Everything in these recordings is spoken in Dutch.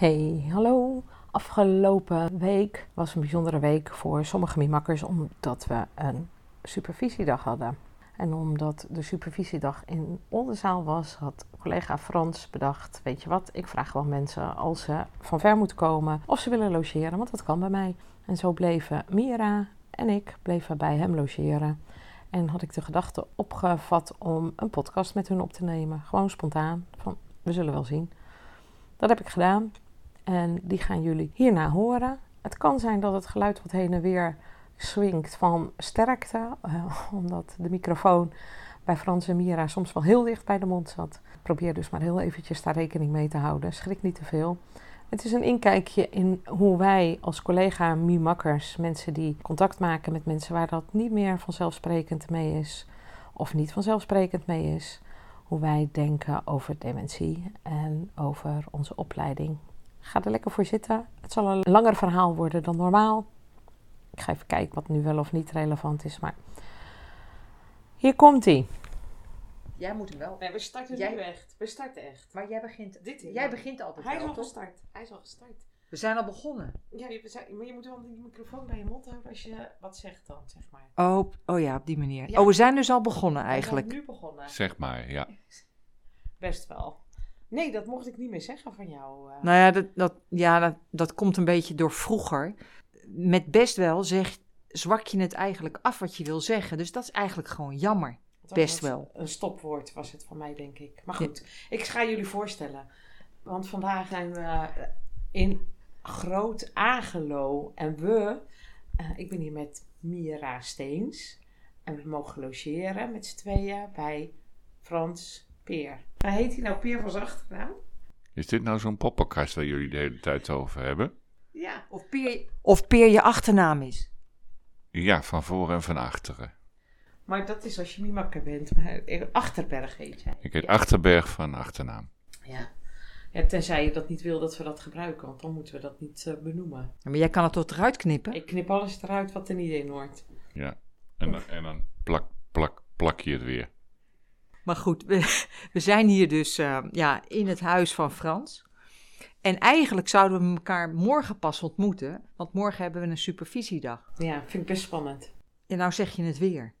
Hey, hallo. Afgelopen week was een bijzondere week voor sommige mimakkers omdat we een supervisiedag hadden. En omdat de supervisiedag in Oldenzaal was, had collega Frans bedacht: Weet je wat, ik vraag gewoon mensen als ze van ver moeten komen of ze willen logeren, want dat kan bij mij. En zo bleven Mira en ik bij hem logeren. En had ik de gedachte opgevat om een podcast met hun op te nemen. Gewoon spontaan. Van we zullen wel zien. Dat heb ik gedaan. En die gaan jullie hierna horen. Het kan zijn dat het geluid wat heen en weer swingt van sterkte, uh, omdat de microfoon bij Frans en Mira soms wel heel dicht bij de mond zat. Probeer dus maar heel eventjes daar rekening mee te houden. Schrik niet te veel. Het is een inkijkje in hoe wij als collega Mimakkers, mensen die contact maken met mensen waar dat niet meer vanzelfsprekend mee is, of niet vanzelfsprekend mee is, hoe wij denken over dementie en over onze opleiding. Ga er lekker voor zitten. Het zal een langer verhaal worden dan normaal. Ik ga even kijken wat nu wel of niet relevant is, maar hier komt hij. Jij moet hem wel. Nee, we starten Jij- nu echt. We starten echt. Maar jij begint, Dit jij begint altijd Hij is al toch? gestart. Hij is al gestart. We zijn al begonnen. Ja, je- we zijn- maar je moet wel die microfoon bij je mond houden als je wat zegt dan, zeg maar. Oh, oh ja, op die manier. Ja. Oh, we zijn dus al begonnen We eigenlijk. zijn nu begonnen. Zeg maar, ja. Best wel. Nee, dat mocht ik niet meer zeggen van jou. eh. Nou ja, dat, dat, ja dat, dat komt een beetje door vroeger. Met best wel zeg, zwak je het eigenlijk af wat je wil zeggen. Dus dat is eigenlijk gewoon jammer. Best wel. Een stopwoord was het van mij, denk ik. Maar goed, ik ga jullie voorstellen. Want vandaag zijn we in Groot Agelo. En we, eh, ik ben hier met Mira Steens. En we mogen logeren met z'n tweeën bij Frans Peer. Waar heet hij nou Peer van zijn achternaam? Is dit nou zo'n poppenkast waar jullie de hele tijd over hebben? Ja. Of Peer, of Peer je achternaam is. Ja, van voor en van achteren. Maar dat is als je Mimakker bent. Maar Achterberg heet jij. Ik heet Achterberg van achternaam. Ja. ja. Tenzij je dat niet wil dat we dat gebruiken. Want dan moeten we dat niet eh, benoemen. Maar jij kan het toch eruit knippen? Ik knip alles eruit wat er niet in hoort. Ja. En, dan- en dan plak, plak, plak je het weer. Maar goed, we, we zijn hier dus eh, ja, in het huis van Frans. En eigenlijk zouden we elkaar morgen pas ontmoeten, want morgen hebben we een supervisiedag. Ja, vind ik best spannend. En nou zeg je het weer.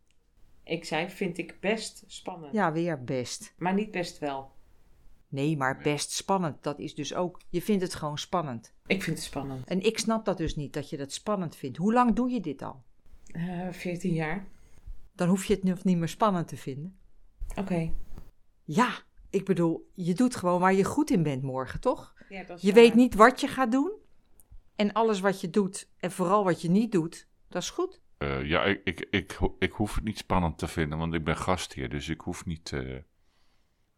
Ik zei, vind ik best spannend. Ja, weer best. Maar niet best wel. Nee, maar best spannend. Dat is dus ook, je vindt het gewoon spannend. Ik vind het spannend. En ik snap dat dus niet, dat je dat spannend vindt. Hoe lang doe je dit al? Eh 14 jaar. Dan hoef je het nog niet meer spannend te vinden. Oké. Ja, ik bedoel, je doet gewoon waar je goed in bent morgen, toch? Ja, dat is Je waar. weet niet wat je gaat doen. En alles wat je doet, en vooral wat je niet doet, dat is goed. Eh, ja, ik, ik, ik, ik hoef het niet spannend te vinden, want ik ben gastheer. Dus ik hoef niet eh,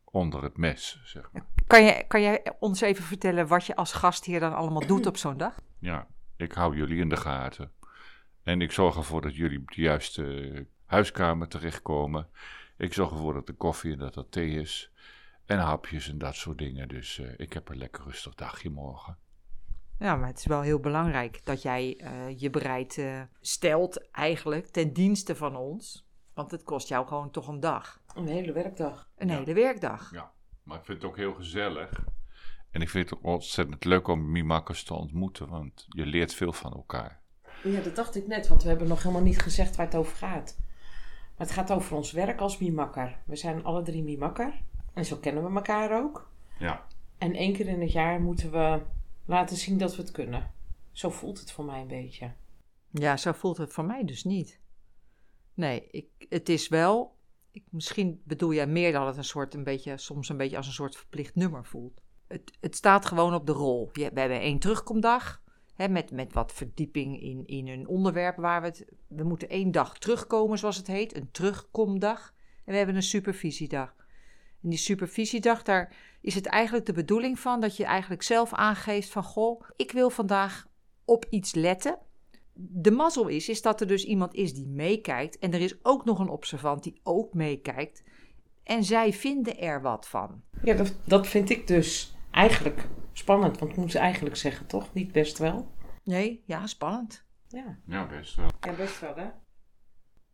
onder het mes, zeg maar. Kan, je, kan jij ons even vertellen wat je als gastheer dan allemaal doet op zo'n dag? Ja, ik hou jullie in de gaten. En ik zorg ervoor dat jullie op de juiste huiskamer terechtkomen. Ik zorg ervoor dat er koffie en dat er thee is. En hapjes en dat soort dingen. Dus eh, ik heb een lekker rustig dagje morgen. Ja, maar het is wel heel belangrijk dat jij eh, je bereid eh, stelt eigenlijk ten dienste van ons. Want het kost jou gewoon toch een dag. Een hele werkdag. Een Ja. hele werkdag. Ja, maar ik vind het ook heel gezellig. En ik vind het ontzettend leuk om Mimakkers te ontmoeten, want je leert veel van elkaar. Ja, dat dacht ik net, want we hebben nog helemaal niet gezegd waar het over gaat. Maar het gaat over ons werk als Mimakker. We zijn alle drie Mimakker. En zo kennen we elkaar ook. Ja. En één keer in het jaar moeten we laten zien dat we het kunnen. Zo voelt het voor mij een beetje. Ja, zo voelt het voor mij dus niet. Nee, ik, het is wel. Ik, misschien bedoel jij meer dat het een soort, een beetje, soms een beetje als een soort verplicht nummer voelt. Het, het staat gewoon op de rol. Je, we hebben één terugkomdag. Met, met wat verdieping in, in een onderwerp waar we het. We moeten één dag terugkomen, zoals het heet. Een terugkomdag. En we hebben een supervisiedag. En die supervisiedag, daar is het eigenlijk de bedoeling van dat je eigenlijk zelf aangeeft van goh, ik wil vandaag op iets letten. De mazzel is, is dat er dus iemand is die meekijkt en er is ook nog een observant die ook meekijkt. En zij vinden er wat van. Ja, dat, dat vind ik dus eigenlijk spannend. Want ik moet ze eigenlijk zeggen, toch? Niet best wel? Nee, ja, spannend. Ja, Ja, best wel. ja best wel, hè?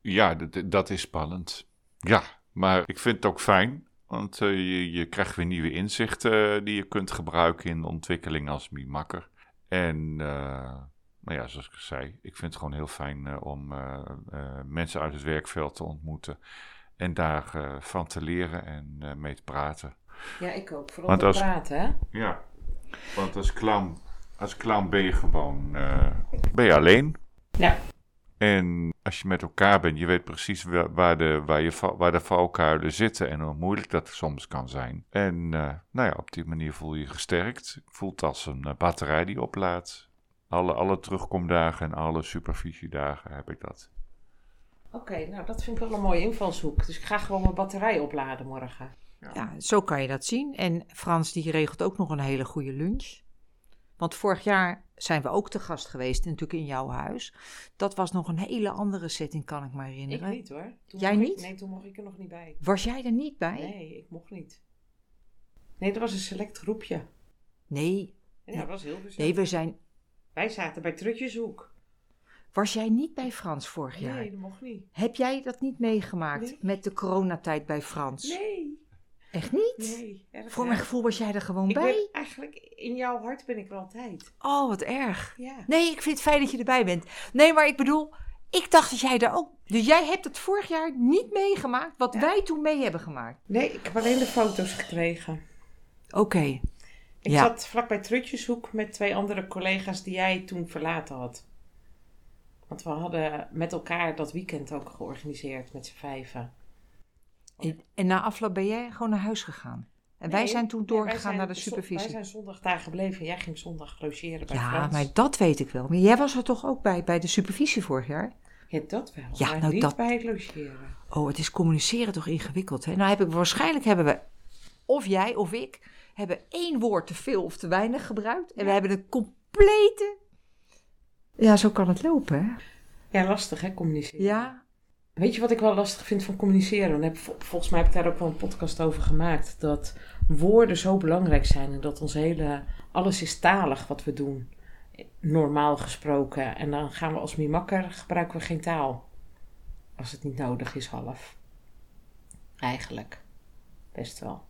Ja, dat, dat is spannend. Ja, maar ik vind het ook fijn. Want eh, je, je krijgt weer nieuwe inzichten eh, die je kunt gebruiken in de ontwikkeling als mimakker. En eh, nou ja, zoals ik zei, ik vind het gewoon heel fijn eh, om mensen uit het werkveld te ontmoeten. En daarvan van te leren en eh, mee te praten. Ja, ik ook. Vooral Want als- praten, hè? Ja, want als clown, als clown ben je gewoon eh, ben je alleen. Ja. En als je met elkaar bent, je weet precies wa- waar de, waar je, waar de valkuilen zitten en hoe moeilijk dat soms kan zijn. En eh, nou ja, op die manier voel je je gesterkt. Voelt als een eh, batterij die oplaadt. Alle, alle terugkomdagen en alle supervisiedagen heb ik dat. Oké, nou dat vind ik wel een mooie invalshoek. Dus ik ga gewoon mijn batterij opladen morgen. Ja, zo kan je dat zien. En Frans die regelt ook nog een hele goede lunch. Want vorig jaar zijn we ook te gast geweest, natuurlijk in jouw huis. Dat was nog een hele andere setting, kan ik me Ik herinneren. niet hoor. Toen Jij ik- niet? nee, toen mocht ik er nog niet bij. Was jij er niet bij? Nee, ik mocht niet. Nee, dat was een select groepje. Nee, Ja, dat was heel gezellig. nee, we zijn. Wij zaten bij Trutjeshoek. Was jij niet bij Frans vorig jaar? Nee, dat mocht niet. Heb jij dat niet meegemaakt Nee. met de coronatijd bij Frans? Nee, Echt niet? nee. Voor mijn gevoel was jij er gewoon Ik bij. ben eigenlijk, in jouw hart ben ik er altijd. Oh, wat erg. Ja. Nee, ik vind het fijn dat je erbij bent. Nee, maar ik bedoel, ik dacht dat jij daar ook. Dus jij hebt het vorig jaar niet meegemaakt wat Ja. wij toen mee hebben gemaakt. Nee, ik heb alleen de foto's gekregen. Oké. Ik Ja. zat vlakbij Trutjeshoek met twee andere collega's die jij toen verlaten had. Want we hadden met elkaar dat weekend ook georganiseerd met z'n vijven. En, en na afloop ben jij gewoon naar huis gegaan. En wij zijn toen doorgegaan zijn naar de supervisie. Wij zijn zondag daar gebleven. Jij ging zondag logeren bij Ja, Frans. maar dat weet ik wel. Maar jij was er toch ook bij, bij de supervisie vorig jaar? Ja, dat wel. Ja, maar nou, niet dat- bij het logeren. Oh, het is communiceren toch ingewikkeld, hè? Nou heb ik waarschijnlijk hebben we, of jij of ik, hebben één woord te veel of te weinig gebruikt. En we hebben een complete... Ja, zo kan het lopen, hè? Ja, lastig hè, communiceren. Ja, Weet je wat ik wel lastig vind van communiceren? Dan heb, vol- volgens mij heb ik daar ook wel een podcast over gemaakt. Dat woorden zo belangrijk zijn. En dat ons hele... Alles is talig wat we doen. Normaal gesproken. En dan gaan we als mimakker gebruiken we geen taal. Als het niet nodig is, half. Eigenlijk. Best wel.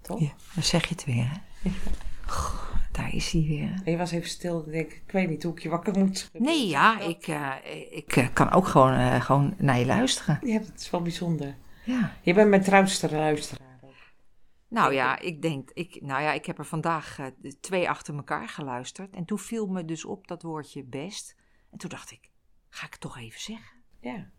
Toch? ja dan zeg je het weer, hè? Goh, daar is hij weer. En je was even stil. Ik denk, ik weet niet hoe ik je wakker moet. Nee, ja, ik, eh, ik eh, kan ook gewoon, eh, gewoon naar je luisteren. Ja, dat is wel bijzonder. Ja. Je bent mijn trouwste luisteraar. ook. Nou ja, ik denk, ik, nou ja, ik heb er vandaag twee achter elkaar geluisterd. En toen viel me dus op dat woordje best. En toen dacht ik, ga ik het toch even zeggen? Ja.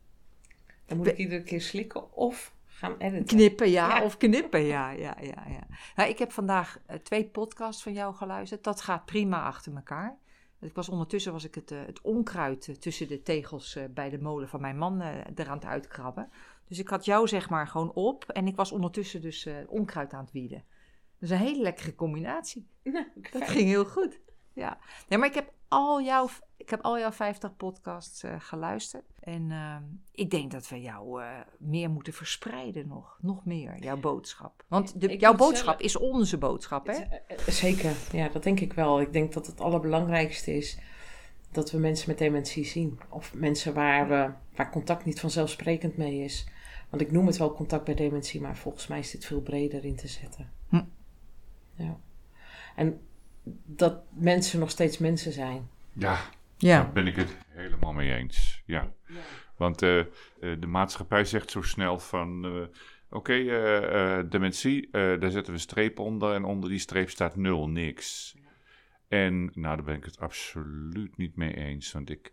Dan moet ik iedere keer slikken of gaan editen. Knippen, ja, Ja. of knippen, ja, ja, ja. ja. Nou, ik heb vandaag eh, twee podcasts van jou geluisterd. Dat gaat prima achter elkaar. Ik was ondertussen was ik het, eh, het onkruid eh, tussen de tegels bij de molen van mijn man er aan het uitkrabben. Dus ik had jou zeg maar gewoon op en ik was ondertussen dus onkruid aan het wieden. Dat is een hele lekkere combinatie. Nou, Dat ging heel goed. Ja. Nee, maar ik heb al jouw, ik heb al jouw 50 podcasts geluisterd. En ehm, ik denk dat we jou eh, meer moeten verspreiden nog. Nog meer, jouw boodschap. Want de, jouw boodschap zelf- is onze boodschap, hè? Eh, eh, Zeker, ja, dat denk ik wel. Ik denk dat het allerbelangrijkste is dat we mensen met dementie zien. Of mensen waar, we, waar contact niet vanzelfsprekend mee is. Want ik noem het wel contact bij dementie, maar volgens mij is dit veel breder in te zetten. Hm. Ja. En dat mensen nog steeds mensen zijn. Ja, Daar Ja. ben ik het helemaal mee eens. Ja. Want eh, eh, de maatschappij zegt zo snel van... eh, Oké, dementie, daar zetten we een streep onder... en onder die streep staat nul, niks. En nou, daar ben ik het absoluut niet mee eens. Want ik,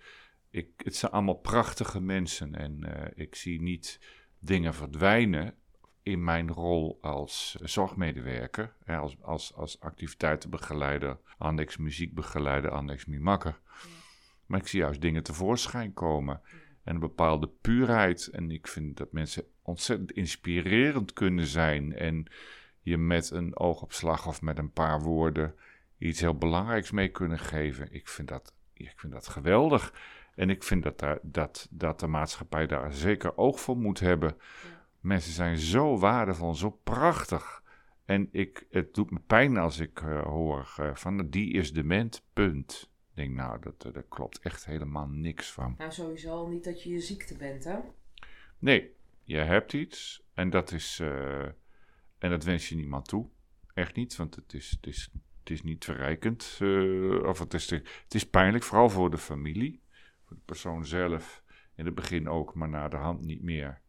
ik, het zijn allemaal prachtige mensen... en ik zie niet dingen verdwijnen... in mijn rol als zorgmedewerker... Hè, als, als, als activiteitenbegeleider... annex muziekbegeleider, annex mimakker... Maar ik zie juist dingen tevoorschijn komen. En een bepaalde puurheid. En ik vind dat mensen ontzettend inspirerend kunnen zijn. En je met een oogopslag of met een paar woorden iets heel belangrijks mee kunnen geven. Ik vind dat, ik vind dat geweldig. En ik vind dat, daar, dat, dat de maatschappij daar zeker oog voor moet hebben. Mensen zijn zo waardevol, zo prachtig. En ik, het doet me pijn als ik uh, hoor uh, van die is dement, punt. Ik denk, nou, dat, dat klopt echt helemaal niks van. Nou, sowieso al niet dat je je ziekte bent, hè? Nee, je hebt iets en dat is, uh, en dat wens je niemand toe. Echt niet, want het is, het is, het is niet verrijkend. of het is, het is pijnlijk, vooral voor de familie. Voor de persoon zelf. In het begin ook, maar na de hand niet meer.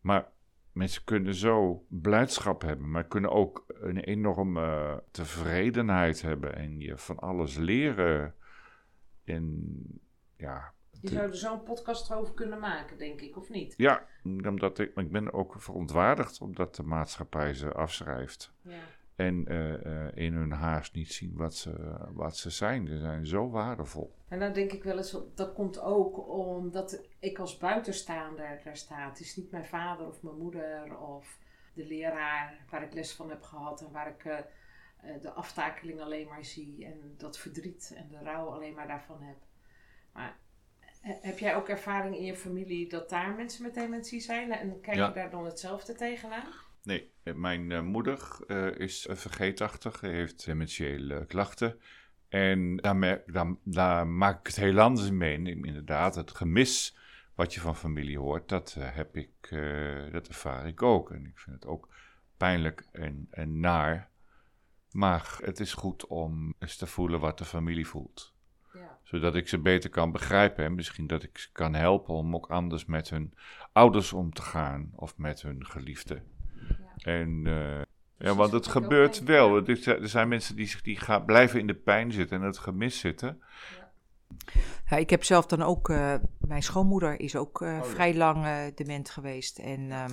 Maar mensen kunnen zo blijdschap hebben, maar kunnen ook een enorme tevredenheid hebben en je van alles leren. En ja. Je zou er zo'n podcast over kunnen maken, denk ik, of niet? Ja, omdat ik, ik ben ook verontwaardigd omdat de maatschappij ze afschrijft. Ja. En uh, uh, in hun haast niet zien wat ze, wat ze zijn. Ze zijn zo waardevol. En dan denk ik wel eens, dat komt ook omdat ik als buitenstaander daar sta. Het is niet mijn vader of mijn moeder of de leraar waar ik les van heb gehad en waar ik uh, de aftakeling alleen maar zie en dat verdriet en de rouw alleen maar daarvan heb. Maar heb jij ook ervaring in je familie dat daar mensen met dementie zijn en kijk Ja. je daar dan hetzelfde tegenaan? Nee, mijn uh, moeder uh, is vergeetachtig, heeft dementiële klachten. En daar, merk, daar, daar, maak ik het heel anders mee. Inderdaad, het gemis wat je van familie hoort, dat, heb ik, dat ervaar ik ook. En ik vind het ook pijnlijk en, en naar. Maar het is goed om eens te voelen wat de familie voelt. Ja. Zodat ik ze beter kan begrijpen. En misschien dat ik ze kan helpen om ook anders met hun ouders om te gaan. Of met hun geliefden. En uh, ja, want het gebeurt wel. Er zijn mensen die, zich, die gaan, blijven in de pijn zitten en het gemis zitten. Ja. Ja, ik heb zelf dan ook, uh, mijn schoonmoeder is ook uh, oh, vrij ja. lang dement geweest. En um,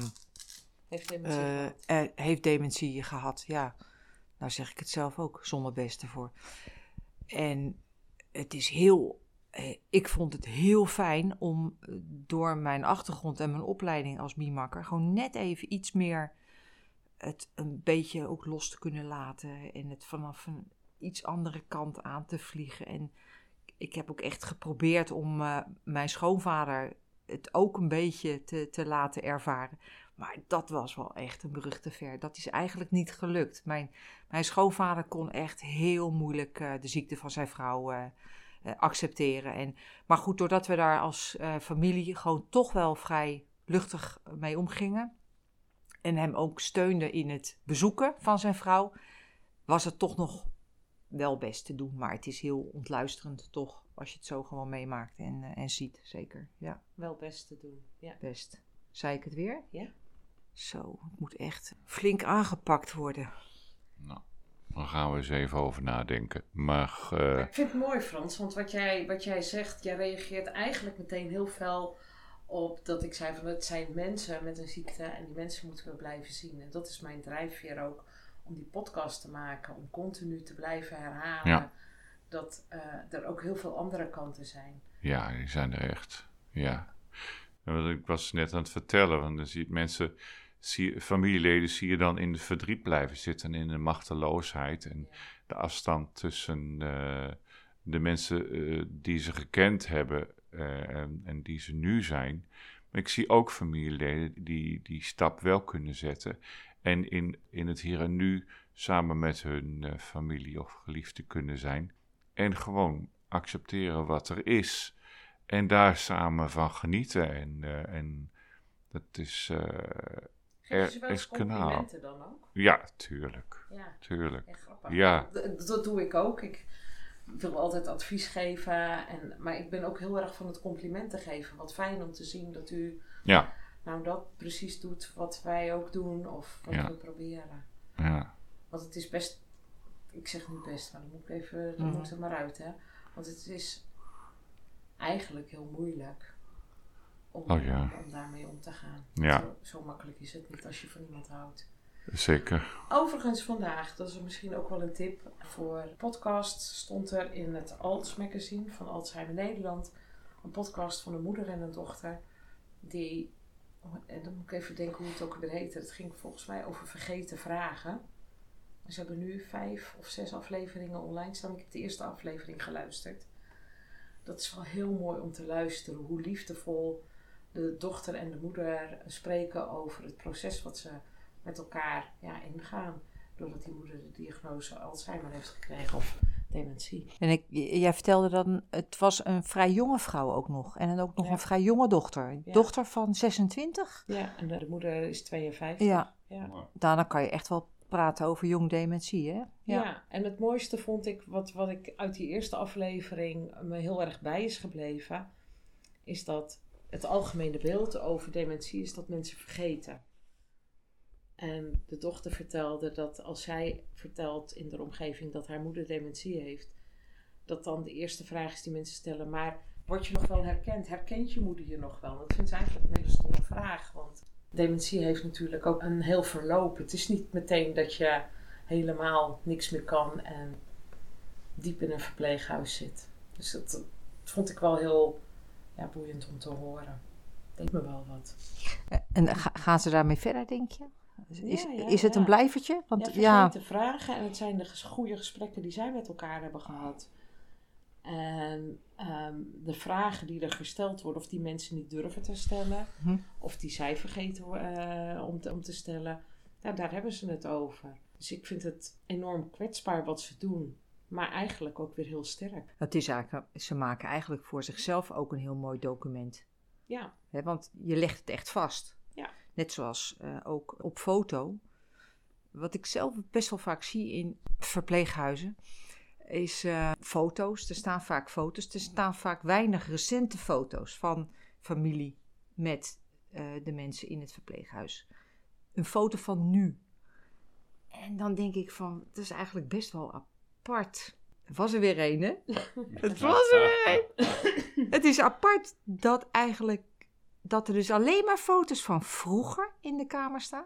heeft, dementie heeft dementie gehad. Ja, nou zeg ik het zelf ook, zonder beste voor. En het is heel ik vond het heel fijn om door mijn achtergrond en mijn opleiding als mimakker gewoon net even iets meer het een beetje ook los te kunnen laten en het vanaf een iets andere kant aan te vliegen. En ik heb ook echt geprobeerd om uh, mijn schoonvader het ook een beetje te, te laten ervaren. Maar dat was wel echt een brug te ver. Dat is eigenlijk niet gelukt. Mijn, mijn schoonvader kon echt heel moeilijk uh, de ziekte van zijn vrouw uh, accepteren. En, maar goed, doordat we daar als familie gewoon toch wel vrij luchtig mee omgingen en hem ook steunde in het bezoeken van zijn vrouw, was het toch nog wel best te doen. Maar het is heel ontluisterend toch, als je het zo gewoon meemaakt en, en ziet, zeker. Ja, Wel best te doen. Ja. best. Zei ik het weer? Ja. Zo, het moet echt flink aangepakt worden. Nou, dan gaan we eens even over nadenken. Maar, uh, Ik vind het mooi, Frans, want wat jij, wat jij zegt, jij reageert eigenlijk meteen heel fel op dat ik zei van het zijn mensen met een ziekte en die mensen moeten we blijven zien. En dat is mijn drijfveer ook om die podcast te maken, om continu te blijven herhalen Ja. dat uh, er ook heel veel andere kanten zijn. Ja, die zijn er echt. Ja. En wat ik was net aan het vertellen, want dan zie je mensen, zie, familieleden zie je dan in het verdriet blijven zitten, in de machteloosheid en de afstand tussen uh, de mensen uh, die ze gekend hebben uh, en, en, die ze nu zijn. Maar ik zie ook familieleden die die stap wel kunnen zetten. En in, in het hier en nu samen met hun familie of geliefde kunnen zijn. En gewoon accepteren wat er is. En daar samen van genieten. En, en dat is. Geef je ze wel eens complimenten dan ook? Ja, tuurlijk. Ja, tuurlijk. Echt grappig. Ja. Dat, dat doe ik ook. Ik, ik wil altijd advies geven. En, maar ik ben ook heel erg van het complimenten geven. Wat fijn om te zien dat u ja. nou dat precies doet wat wij ook doen. Of wat Ja. we proberen. Ja. Want het is best... Ik zeg niet best, maar dan moet ik even... Dan Mhm. moet er maar uit, hè. Want het is eigenlijk heel moeilijk. Om, Oh ja. om daarmee om te gaan. Ja. Zo, zo makkelijk is het niet als je van iemand houdt. Zeker. Overigens vandaag, dat is misschien ook wel een tip voor podcast, stond er in het Alts magazine van Alzheimer Nederland een podcast van een moeder en een dochter die en dan moet ik even denken hoe het ook weer heette. Het ging volgens mij over vergeten vragen. Ze hebben nu vijf of zes afleveringen online staan. Ik heb de eerste aflevering geluisterd. Dat is wel heel mooi om te luisteren. Hoe liefdevol de dochter en de moeder spreken over het proces wat ze met elkaar ja, ingaan. Doordat die moeder de diagnose Alzheimer heeft gekregen of dementie. En ik, jij vertelde dan, het was een vrij jonge vrouw ook nog. En dan ook nog Ja. een vrij jonge dochter. Ja. Dochter van 26? Ja, en de, de moeder is 52. Ja, ja. daarna kan je echt wel praten over jong dementie, hè? Ja. en het mooiste vond ik, wat, wat ik uit die eerste aflevering me heel erg bij is gebleven, is dat het algemene beeld over dementie is dat mensen vergeten. En de dochter vertelde dat als zij vertelt in de omgeving dat haar moeder dementie heeft, dat dan de eerste vraag is die mensen stellen, maar word je nog wel herkend? Herkent je moeder je nog wel? Dat vindt ze eigenlijk een hele stomme vraag, want dementie heeft natuurlijk ook een heel verloop. Het is niet meteen dat je helemaal niks meer kan en diep in een verpleeghuis zit. Dus dat, dat vond ik wel heel ja, boeiend om te horen. Deed me wel wat. En ga- gaan ze daarmee verder, denk je? Is, Ja, ja, is het een blijvertje? Want ja, vergeten vragen en het zijn de goede gesprekken die zij met elkaar hebben gehad. En ehm, de vragen die er gesteld worden, of die mensen niet durven te stellen, Mhm. of die zij vergeten eh, om, te, om te stellen, ja, daar hebben ze het over. Dus ik vind het enorm kwetsbaar wat ze doen, maar eigenlijk ook weer heel sterk. het is eigenlijk, ze maken eigenlijk voor zichzelf ook een heel mooi document. Ja, want je legt het echt vast. Ja. Net zoals eh, ook op foto. Wat ik zelf best wel vaak zie in verpleeghuizen, is eh, foto's. Er staan vaak foto's. Er staan vaak weinig recente foto's van familie met eh, de mensen in het verpleeghuis. Een foto van nu. En dan denk ik van, dat is eigenlijk best wel apart. Er was er weer een, hè? Het was er weer een. Het is apart dat eigenlijk dat er dus alleen maar foto's van vroeger in de kamer staan.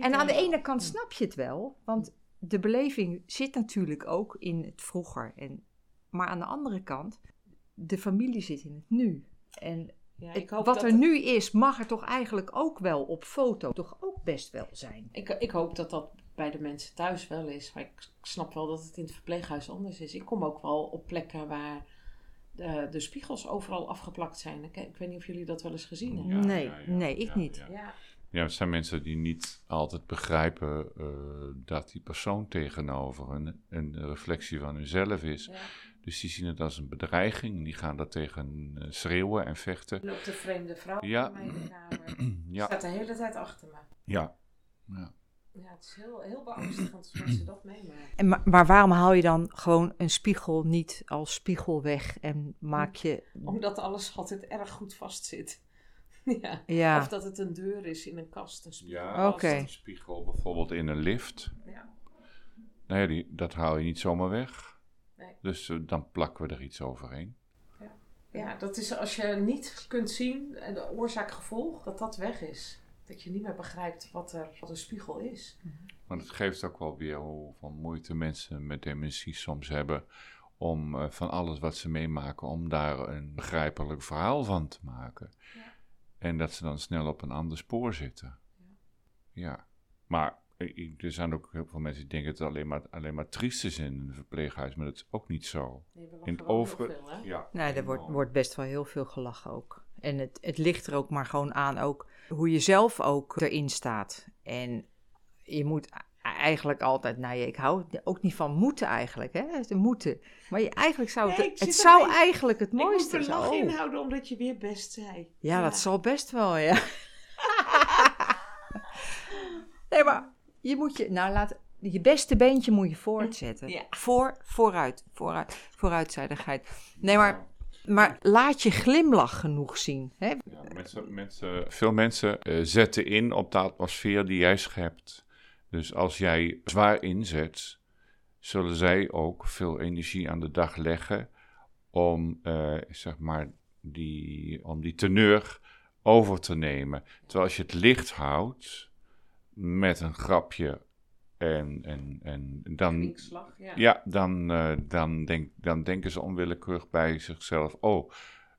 En aan de ene kant snap je het wel, want de beleving zit natuurlijk ook in het vroeger. En, maar aan de andere kant, de familie zit in het nu. En ja ik hoop wat dat er nu is, mag er toch eigenlijk ook wel op foto toch ook best wel zijn. Ik, ik hoop dat dat bij de mensen thuis wel is. Maar ik snap wel dat het in het verpleeghuis anders is. Ik kom ook wel op plekken waar de, de spiegels overal afgeplakt zijn. Ik, ik weet niet of jullie dat wel eens gezien hebben. Ja, nee, ja, ja, nee, ik ja, niet. ja. Het zijn mensen die niet altijd begrijpen eh, dat die persoon tegenover een, een reflectie van hunzelf is. ja. Dus die zien het als een bedreiging. Die gaan daar tegen eh, schreeuwen en vechten. Er loopt een vreemde vrouw Ja. bij mij in de kamer. Ja, staat de hele tijd achter me. ja. ja. Ja, het is heel, heel beangstigend als mensen dat meemaken. En, maar, maar waarom haal je dan gewoon een spiegel niet als spiegel weg en maak je... Omdat alles altijd erg goed vastzit. ja. Ja, Of dat het een deur is in een kast. Een spiegel. Ja, Oké. als een spiegel bijvoorbeeld in een lift. Ja. Nou ja, die, dat haal je niet zomaar weg. Nee. Dus eh, dan plakken we er iets overheen. ja, dat is als je niet kunt zien, eh, de oorzaak-gevolg, dat dat weg is. Dat je niet meer begrijpt wat, er, wat een spiegel is. Maar het geeft ook wel weer hoeveel moeite mensen met dementie soms hebben om eh, van alles wat ze meemaken, om daar een begrijpelijk verhaal van te maken. Ja. En dat ze dan snel op een ander spoor zitten. Ja. Maar eh, ik- er zijn ook heel veel mensen die denken dat het alleen maar, alleen maar triest is in een verpleeghuis, maar dat is ook niet zo. Nee, we In het over- veel, hè? Ja. nee, er wordt, wordt best wel heel veel gelachen ook. En het, het ligt er ook maar gewoon aan ook hoe je zelf ook erin staat. En je moet e- eigenlijk altijd, nou ja, ik hou ook niet van moeten eigenlijk, hè, het moeten. Maar je, eigenlijk zou het, Nee, het zou eigenlijk het Ik moet mooiste er zijn. lach Oh. inhouden omdat je weer best zei. Ja, dat zal best wel, ja. nee, maar je moet je, nou laat, je beste beentje moet je voortzetten. Ja. Voor, vooruit, vooruit, vooruitzijdigheid. Nee, maar, maar laat je glimlach genoeg zien. Hè? Ja, veel mensen eh, zetten in op de atmosfeer die jij schept. Dus als jij zwaar inzet, zullen zij ook veel energie aan de dag leggen om, eh, zeg maar, die, om die teneur over te nemen. Terwijl als je het licht houdt met een grapje en, en, en dan, ja. ja, dan, eh, dan, denk, dan denken ze onwillekeurig bij zichzelf: oh,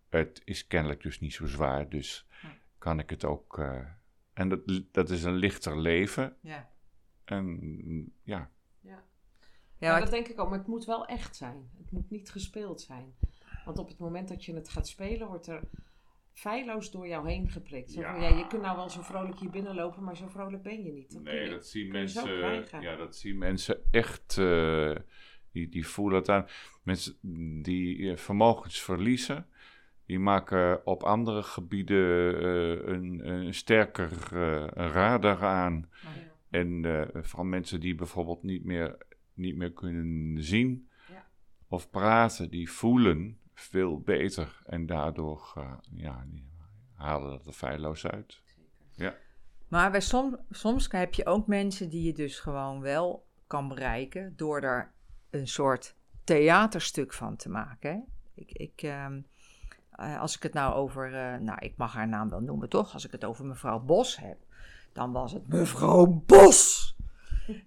het is kennelijk dus niet zo zwaar. Dus kan ik het ook. eh, en dat, dat is een lichter leven. Ja. En ja, Ja, Ja, maar dat denk ik ook. Maar het moet wel echt zijn. Het moet niet gespeeld zijn. Want op het moment dat je het gaat spelen, wordt er feilloos door jou heen geprikt. Zo van, Ja. je kunt nou wel zo vrolijk hier binnenlopen, maar zo vrolijk ben je niet. Dat nee, je- dat zien mensen. Ja, dat zien mensen echt. eh, die, die voelen het aan. Mensen die eh, vermogens verliezen. Die maken op andere gebieden eh, een, een sterker een radar aan. En eh, vooral mensen die bijvoorbeeld niet meer, niet meer kunnen zien Ja. of praten, die voelen veel beter. En daardoor eh, ja, die halen dat er feilloos uit. Maar bij som, soms heb je ook mensen die je dus gewoon wel kan bereiken door er een soort theaterstuk van te maken. Hè? Ik, ik, ehm, eh, als ik het nou over, eh, nou ik mag haar naam wel noemen toch, als ik het over mevrouw Bos heb, dan was het mevrouw Bos.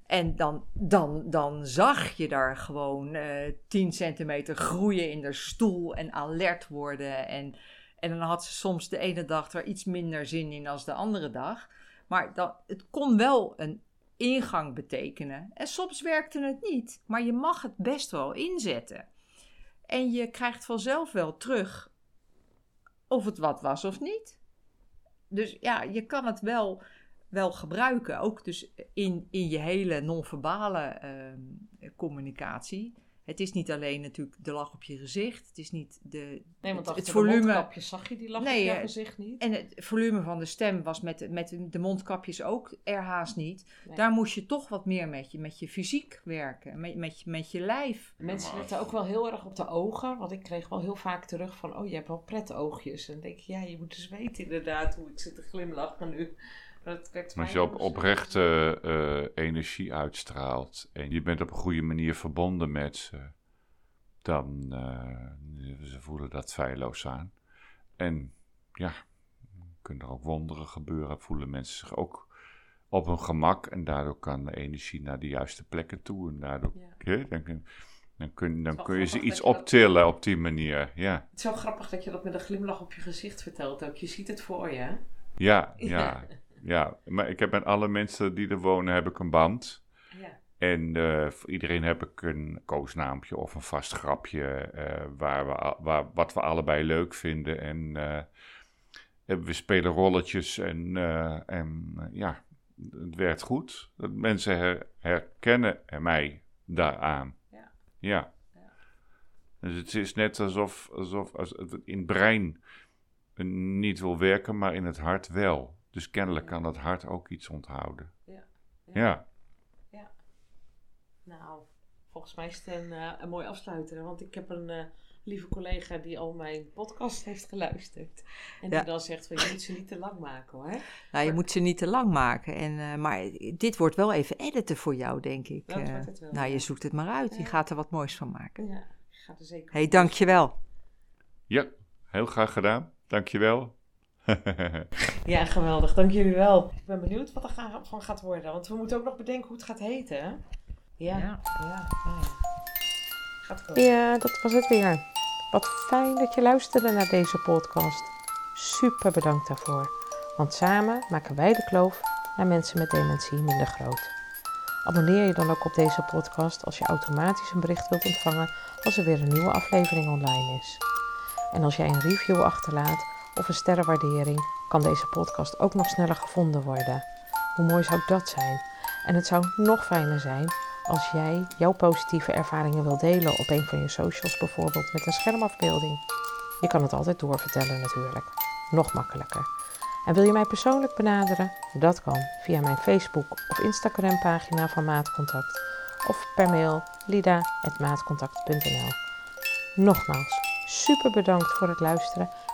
En dan, dan, dan zag je daar gewoon eh 10 centimeter groeien in de stoel en alert worden. En, en dan had ze soms de ene dag er iets minder zin in als de andere dag. Maar dat, het kon wel een ingang betekenen. En soms werkte het niet, maar je mag het best wel inzetten. En je krijgt vanzelf wel terug of het wat was of niet. Dus ja, je kan het wel, wel gebruiken. Ook dus in, in je hele non-verbale ehm, communicatie. Het is niet alleen natuurlijk de lach op je gezicht. Het is niet de, Nee, want het, het de volume. zag je die lach Nee, op jouw eh, gezicht niet. En het volume van de stem was met, met de mondkapjes ook er haast niet. Nee. Daar moest je toch wat meer met je, met je fysiek werken, met, met, je, met je lijf. Mensen letten ook wel heel erg op de ogen. Want ik kreeg wel heel vaak terug van... Oh, je hebt wel pretoogjes. En dan denk ik, ja, je moet dus weten inderdaad hoe ik zit te glimlachen nu. Maar dat als je op zo- oprechte eh, energie uitstraalt en je bent op een goede manier verbonden met ze, dan uh, ze voelen dat feilloos aan. En ja, kunnen er ook wonderen gebeuren, voelen mensen zich ook op hun gemak en daardoor kan de energie naar de juiste plekken toe en daardoor Ja. hè, dan, kun, dan, kun, dan wel kun je ze iets dat- optillen op die manier. Ja, Het is zo grappig dat je dat met een glimlach op je gezicht vertelt ook. Je ziet het voor je, hè? ja, ja, ja. Maar ik heb met alle mensen die er wonen heb ik een band. Ja. En eh, voor iedereen heb ik een koosnaampje of een vast grapje eh, waar we, waar, wat we allebei leuk vinden. En eh, we spelen rolletjes en, en ja, het werkt goed. Dat mensen her- herkennen mij daaraan. Ja. Ja. Ja. Dus het is net alsof, alsof als het in het brein niet wil werken, maar in het hart wel. Dus kennelijk kan dat hart ook iets onthouden. Ja. ja. Nou, volgens mij is het een, eh, een mooi afsluiter. Want ik heb een eh, lieve collega die al mijn podcast heeft geluisterd. En Ja. die dan zegt van, je moet ze niet te lang maken hoor. Nou, je moet ze niet te lang maken. En, eh, maar dit wordt wel even editen voor jou, denk ik. Dat Eh, wordt het wel, nou, je ja. zoekt het maar uit. Je Ja. gaat er wat moois van maken. Ja, ik ga er zeker Hé, hey, dankjewel. Ja, heel graag gedaan. Dankjewel. Ja, geweldig. Dank jullie wel. Ik ben benieuwd wat er van gaat worden. Want we moeten ook nog bedenken hoe het gaat heten, hè? Ja, ja, Ja. ja. Gaat. Ja, dat was het weer. Wat fijn dat je luisterde naar deze podcast. Super bedankt daarvoor. Want samen maken wij de kloof naar mensen met dementie minder groot. Abonneer je dan ook op deze podcast als je automatisch een bericht wilt ontvangen als er weer een nieuwe aflevering online is. En als jij een review achterlaat of een sterrenwaardering, kan deze podcast ook nog sneller gevonden worden. Hoe mooi zou dat zijn? En het zou nog fijner zijn als jij jouw positieve ervaringen wilt delen op een van je socials, bijvoorbeeld met een schermafbeelding. Je kan het altijd doorvertellen natuurlijk. Nog makkelijker. En wil je mij persoonlijk benaderen? Dat kan via mijn Facebook of Instagram pagina van Maatcontact of per mail lida.maatcontact.nl Nogmaals, super bedankt voor het luisteren